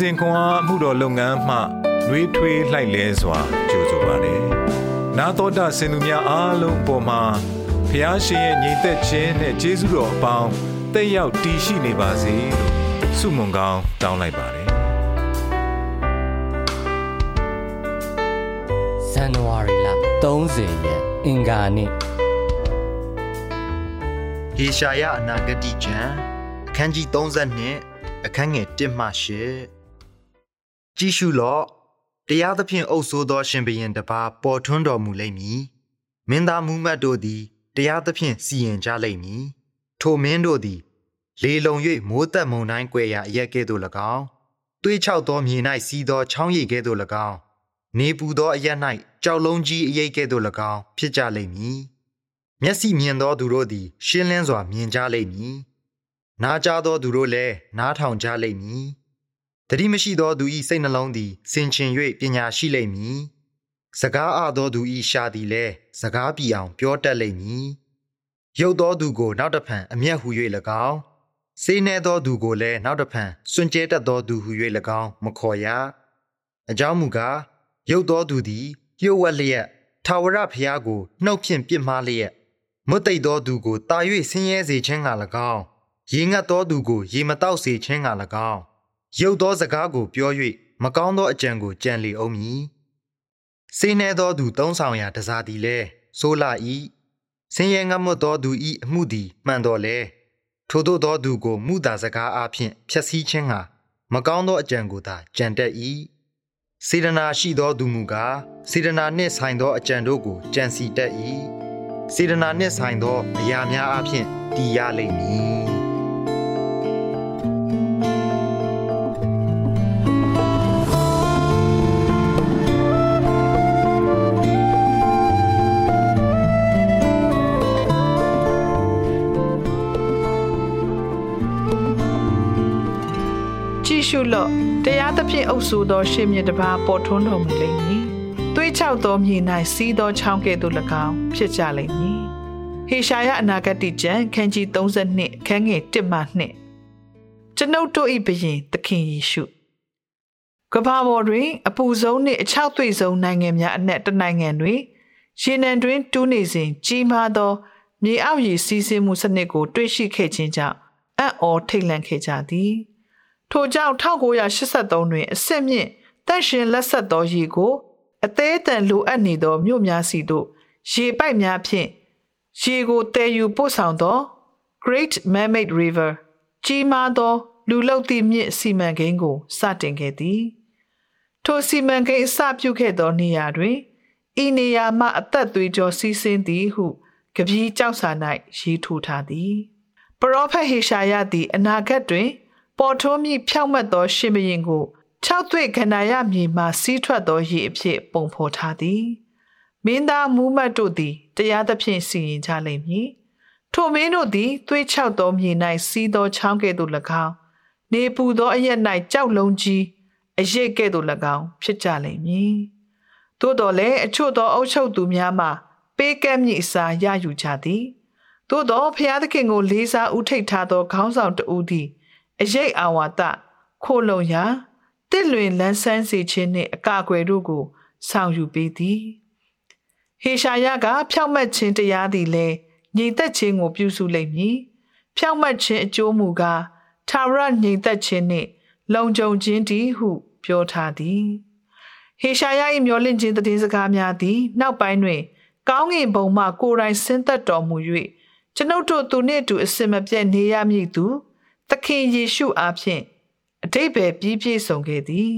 စဉ်ခွန်အားမှုတော်လုပ်ငန်းမှနှွေးထွေးလှိုက်လဲစွာကြိုဆိုပါတယ်။နာတော်တာစင်သူများအားလုံးပေါ်မှာဖျားရှင်ရဲ့ညီသက်ခြင်းနဲ့ကျေးဇူးတော်အပေါင်းတက်ရောက်တည်ရှိနေပါစေလို့ဆုမွန်ကောင်းတောင်းလိုက်ပါတယ်ဇန်နဝါရီလ30ရက်အင်္ဂါနေ့ဟေရှာယအနာဂတိကျမ်းအခန်းကြီး32အခန်းငယ်1မှ8 ကြည့်ရှုလော့တရားသဖြင့်အုပ်ဆိုးသောရှင်ဘရင်တစ်ပါးပေါ်ထွန်းတော်မူလိမ့်မည်မင်းသားမူမတ်တို့သည်တရားသဖြင့်စီရင်ကြလိမ့်မည်ထိုမင်းတို့သည် လေလုံ၍မိုးသက်မုန်တိုင်းကွယ်ရာအရက်ကဲ့သို့၎င်းတွေးချောက်သောမြေ၌စီးသောချောင်းရည်ကဲ့သို့၎င်းနေပူသောအရက်၌ကြောက်လုံးကြီးအရိပ်ကဲ့သို့၎င်းဖြစ်ကြလိမ့်မည်မျက်စိမြင်သောသူတို့သည် ရှင်းလင်းစွာမြင်ကြလိမ့်မည်နားကြားသောသူတို့လည်းနားထောင်ကြလိမ့်မည် တတိမရှိသောသူ၏စိတ်နှလုံးသည်စင်ချင်၍ပညာရှိလိမ့်မည်စကားအသောသူ၏ရှာသည်လည်းစကားပြေအောင်ပြောတတ်လိမ့်မည်ရုပ်သောသူကိုနောက်တဖန်အမျက်ဟူ၍၎င်းစေးနှဲသောသူကိုလည်းနောက်တဖန်စွန့်ကြဲတတ်သောသူဟူ၍၎င်းမခေါ်ရအကြောင်းမူကားရုပ်သောသူသည်လျှို့ဝှက်လျက်ထာဝရဘုရားကိုနှုတ်ဖြင့်ပြစ်မှားလျက်မွတ်သိပ်သောသူကိုတာ၍ဆင်းရဲစေခြင်းက၎င်းရေငတ်သောသူကိုရေမတောက်စေခြင်းက၎င်း ရုပ်သောစကားကိုပြော၍မကောင်းသောအကြံကိုကြံလေအောင်မည်စေးနှဲသောသူသုံးဆောင်ရာတစားသည်လဲဆိုးလာ၏ဆင်းရဲငတ်မွတ်သောသူ၏အမှုသည်မှန်တော်လဲထို့သောသောသူကိုမူတာစကားအားဖြင့်ဖျက်ဆီးခြင်းဟာမကောင်းသောအကြံကိုသာကြံတတ်၏စေတနာရှိသောသူမူကားစေတနာနှင့်ဆိုင်သောအကြံတို့ကိုကြံစီတတ်၏စေတနာနှင့်ဆိုင်သောအရာများအားဖြင့်တည်ရလိမ့်မည် ကြည့်ရှုလော့တရားသဖြင့်အုပ်ဆိုသောရှင်မြတ်တစ်ပါးပေါ်ထွန်းတော်မူလိမ့်မည်။သွေးချောက်သောမြေ၌စီးသောချောင်းကဲ့သို့၎င်းဖြစ်ကြလိမ့်မည်။ဟေရှာယအနာဂတိကျမ်းခန်းကြီး32ခန်းငယ်1မှ2ကျွန်ုပ်တို့၏ဘုရင်သခင်ယေရှုကမ္ဘာပေါ်တွင်အပူဆုံးနှင့်အချောက်သွေ့ဆုံးနိုင်ငံများအနက်တစ်နိုင်ငံတွင်ရေနံတွင်တူးနေစဉ်ကြီးမားသောမြေအောက်ရေစီးဆင်းမှုစနစ်ကို တွေ့ရှိခဲ့ခြင်းကြောင့်အံ့ဩထိတ်လန့်ခဲ့ကြသည်။ ထိုကြောင့်1983တွင်အစစ်မြင့်တက်ရှင်လက်ဆက်သောရေကို အသေးအတန်လိုအပ်နေသောမြို့များစီသို့ရေပိုက်များဖြင့်ရေကိုတည်ယူပို့ဆောင်သော Great Mermaid River ကြီးမားသော လူလုတ်သည့်မြစ်စီမံကိန်းကိုစတင်ခဲ့သည်ထိုစီမံကိန်းအစပြုခဲ့သောနေရာတွင်ဤနေရာမှအသက်သွေးကြောစီးဆင်းသည်ဟုကပီးကြောက်စာ၌ရေးထိုးထားသည်ပရောဖက်ဟေရှာယသည်အနာဂတ်တွင် ပေါ်ထွန်းမြဖြောက်မတ်သော ရှင်ဘရင်ကို၆သွေ့ခန္ဓာရမြေမှ စီးထွက်သောရေအဖြစ် ပုံဖော်ထားသည်မင်းသားမူးမတ်တို့သည်တရားသဖြင့်စီရင်ကြလိမ့်မည်ထိုမင်းတို့သည်သွေးချောက်သောမြေ၌စီးသောချောင်းကဲ့သို့၎င်းနေပူသောအရက်၌ကြောက်လုံးကြီးအရိပ်ကဲ့သို့၎င်းဖြစ်ကြလိမ့်မည်သို့တော်လည်းအချို့သောအုပ်ချုပ်သူများမှပေးကမ်းမြစ်အစာရယူကြသည်သို့တော်ဖျားသခင်ကိုလေးစားဥထိတ်ထားသောခေါင်းဆောင်တဦးသည် အရေးအာဝါဒခိုလုံရာတစ်လွင်လန်းဆန်းစေခြင်းနှင့်အကာအကွယ်တို့ကို ဆောင်ယူပေးသည်ဟေရှာယကဖြောက်မှတ်ခြင်းတရားသည်လည်းညီသက်ခြင်းကိုပြုစုလိမ့်မည်ဖြောက်မှတ်ခြင်းအကျိုးမူကားသာရညီသက်ခြင်းနှင့် လုံခြုံခြင်းတည်းဟုပြောထားသည်ဟေရှာယ၏မျောလင့်ခြင်းသတင်းစကားများသည် နောက်ပိုင်းတွင် ကောင်းကင်ဘုံမှကိုယ်တိုင်ဆင်းသက်တော်မူ၍ကျွန်ုပ်တို့သူနှင့်အတူအစင်မပြတ်နေရမည်သူ သခင်ယေရှုအားဖြင့်အတိတ်ပဲပြီးပြည့်စုံခဲ့သည်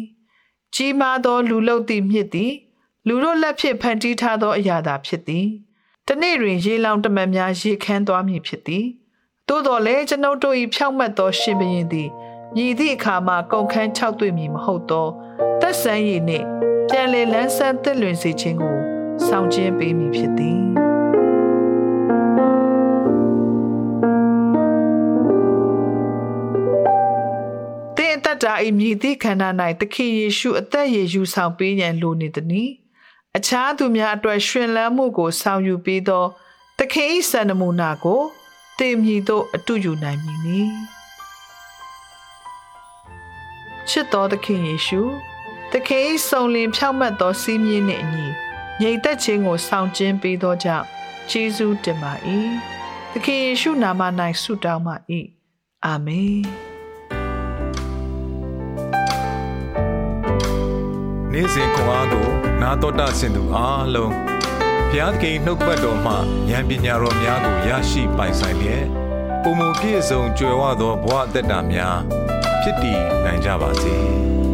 ကြီးမားသောလူလုတ်သည့်မြစ်သည်လူတို့လက်ဖြင့်ဖန်တီးထားသောအရာသာဖြစ်သည်တနေ့တွင် ရေလောင်တမန်များရေခမ်းသွားမည်ဖြစ်သည်သို့တော်လည်းကျွန်ုပ်တို့၏ဖြောင့်မတ်သောရှင်ဘုရင်သည်မြည်သည့်အခါမှကုန်ခန်း၆တွေ့မည်မဟုတ်သောသက်ဆန်းရည်နှင့်ပြန်လေလန်းဆန်းသစ်လွင်စေခြင်းကိုဆောင်ကျင်းပေးမည်ဖြစ်သည် သင်အသက်တာ၏မြည်သည့်ခန္ဓာ၌သခင်ယေရှုအသက်ရည်ယူဆောင်ပေးရန်လိုနေသည်။အခြားသူများအတွက်ရှင်လန်းမှုကိုဆောင်ယူပေးသောသခင်၏စံနမူနာကိုသင်မြည်သို့အတူယူနိုင်မည်နီချစ်တော်သခင်ယေရှုသခင်၏စုံလင်ဖြောင့်မတ်သောစီးမြင်နှင့်အညီငြိမ်သက်ခြင်းကိုဆောင်ကျင်းပေးသောကြောင့်ကျေးဇူးတင်ပါ၏သခင်ယေရှုနာမ၌ဆုတောင်းပါ၏အာမင် နေ့စဉ်ခွန်အားကိုနာတော်တာဆင်သူအားလုံးဘုရားသခင်နှုတ်ပတ်တော်မှဉာဏ်ပညာတော်များကိုရရှိပိုင်ဆိုင်လျက်ပုံမူပြည့်စုံကြွယ်ဝသောဘဝအသက်တာများဖြစ်တည်နိုင်ကြပါစေ။